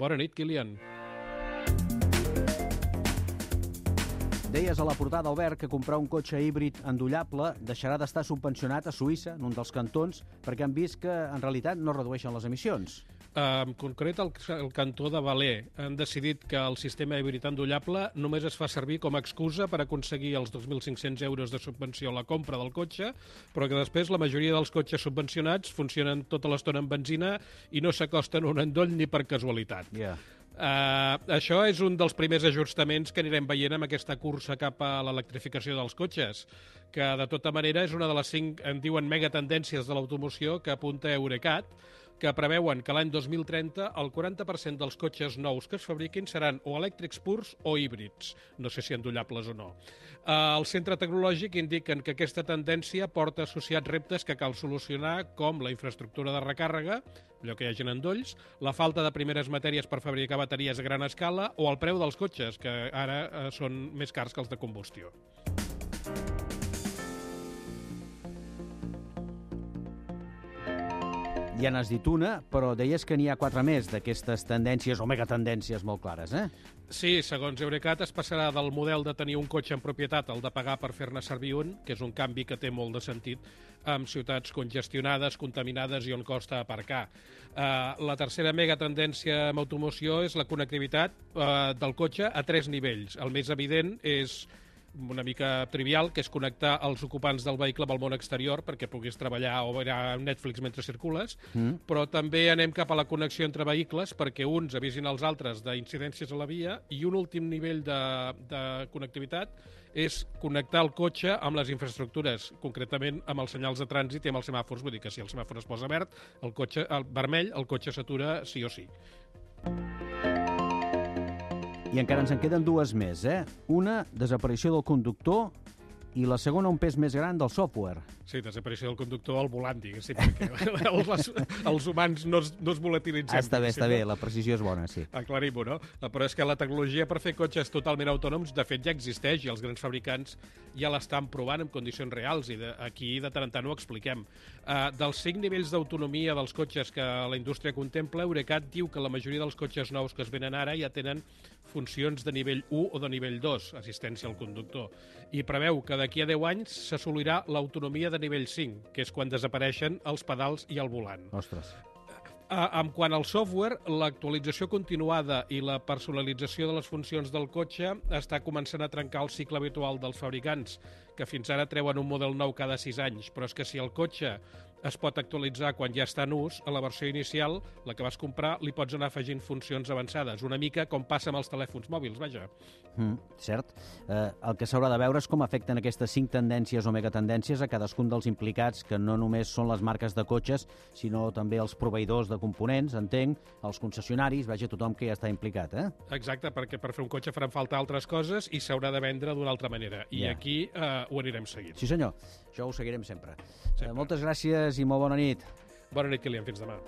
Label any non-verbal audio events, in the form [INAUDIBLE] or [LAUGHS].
Bona nit, Kilian. Deies a la portada, Albert, que comprar un cotxe híbrid endollable deixarà d'estar subvencionat a Suïssa, en un dels cantons, perquè han vist que, en realitat, no redueixen les emissions. En concret, el, el cantó de Valer han decidit que el sistema híbrid endollable només es fa servir com a excusa per aconseguir els 2.500 euros de subvenció a la compra del cotxe, però que després la majoria dels cotxes subvencionats funcionen tota l'estona amb benzina i no s'acosten a un endoll ni per casualitat. Yeah. Uh, això és un dels primers ajustaments que anirem veient amb aquesta cursa cap a l'electrificació dels cotxes, que de tota manera és una de les cinc, en diuen, megatendències de l'automoció que apunta Eurecat, que preveuen que l'any 2030 el 40% dels cotxes nous que es fabriquin seran o elèctrics purs o híbrids, no sé si endollables o no. El Centre Tecnològic indiquen que aquesta tendència porta associats reptes que cal solucionar, com la infraestructura de recàrrega, allò que hi hagi endolls, la falta de primeres matèries per fabricar bateries a gran escala o el preu dels cotxes, que ara eh, són més cars que els de combustió. Ja n'has dit una, però deies que n'hi ha quatre més d'aquestes tendències o megatendències molt clares, eh? Sí, segons Eurecat es passarà del model de tenir un cotxe en propietat al de pagar per fer-ne servir un, que és un canvi que té molt de sentit amb ciutats congestionades, contaminades i on costa aparcar. Uh, la tercera megatendència en automoció és la connectivitat uh, del cotxe a tres nivells. El més evident és una mica trivial, que és connectar els ocupants del vehicle amb el món exterior perquè puguis treballar o veure Netflix mentre circules, mm. però també anem cap a la connexió entre vehicles perquè uns avisin els altres d'incidències a la via i un últim nivell de, de connectivitat és connectar el cotxe amb les infraestructures, concretament amb els senyals de trànsit i amb els semàfors, vull dir que si el semàfor es posa verd, el cotxe el vermell, el cotxe s'atura sí o sí. I encara ens en queden dues més, eh? Una, desaparició del conductor, i la segona, un pes més gran del software. Sí, desaparició del conductor al volant, diguéssim, perquè [LAUGHS] els, els humans no es, no es volatilitzem. Ah, està bé, està bé, la precisió és bona, sí. Aclarim-ho, no? Però és que la tecnologia per fer cotxes totalment autònoms, de fet, ja existeix i els grans fabricants ja l'estan provant en condicions reals i de, aquí de tant en tant ho expliquem. Uh, dels cinc nivells d'autonomia dels cotxes que la indústria contempla, Eurecat diu que la majoria dels cotxes nous que es venen ara ja tenen funcions de nivell 1 o de nivell 2, assistència al conductor, i preveu que d'aquí a 10 anys s'assolirà l'autonomia de nivell 5, que és quan desapareixen els pedals i el volant. Ostres. En quant al software, l'actualització continuada i la personalització de les funcions del cotxe està començant a trencar el cicle habitual dels fabricants, que fins ara treuen un model nou cada 6 anys, però és que si el cotxe es pot actualitzar quan ja està en ús, a la versió inicial, la que vas comprar, li pots anar afegint funcions avançades, una mica com passa amb els telèfons mòbils, vaja. Mm, cert. Eh, el que s'haurà de veure és com afecten aquestes cinc tendències o megatendències a cadascun dels implicats, que no només són les marques de cotxes, sinó també els proveïdors de components, entenc, els concessionaris, vaja, tothom que ja està implicat, eh? Exacte, perquè per fer un cotxe faran falta altres coses i s'haurà de vendre d'una altra manera. I Ja. aquí eh, ho anirem seguint. Sí, senyor. Això ho seguirem sempre. Sempre. Eh, moltes gràcies i molt bona nit. Bona nit, Kilian. Fins demà.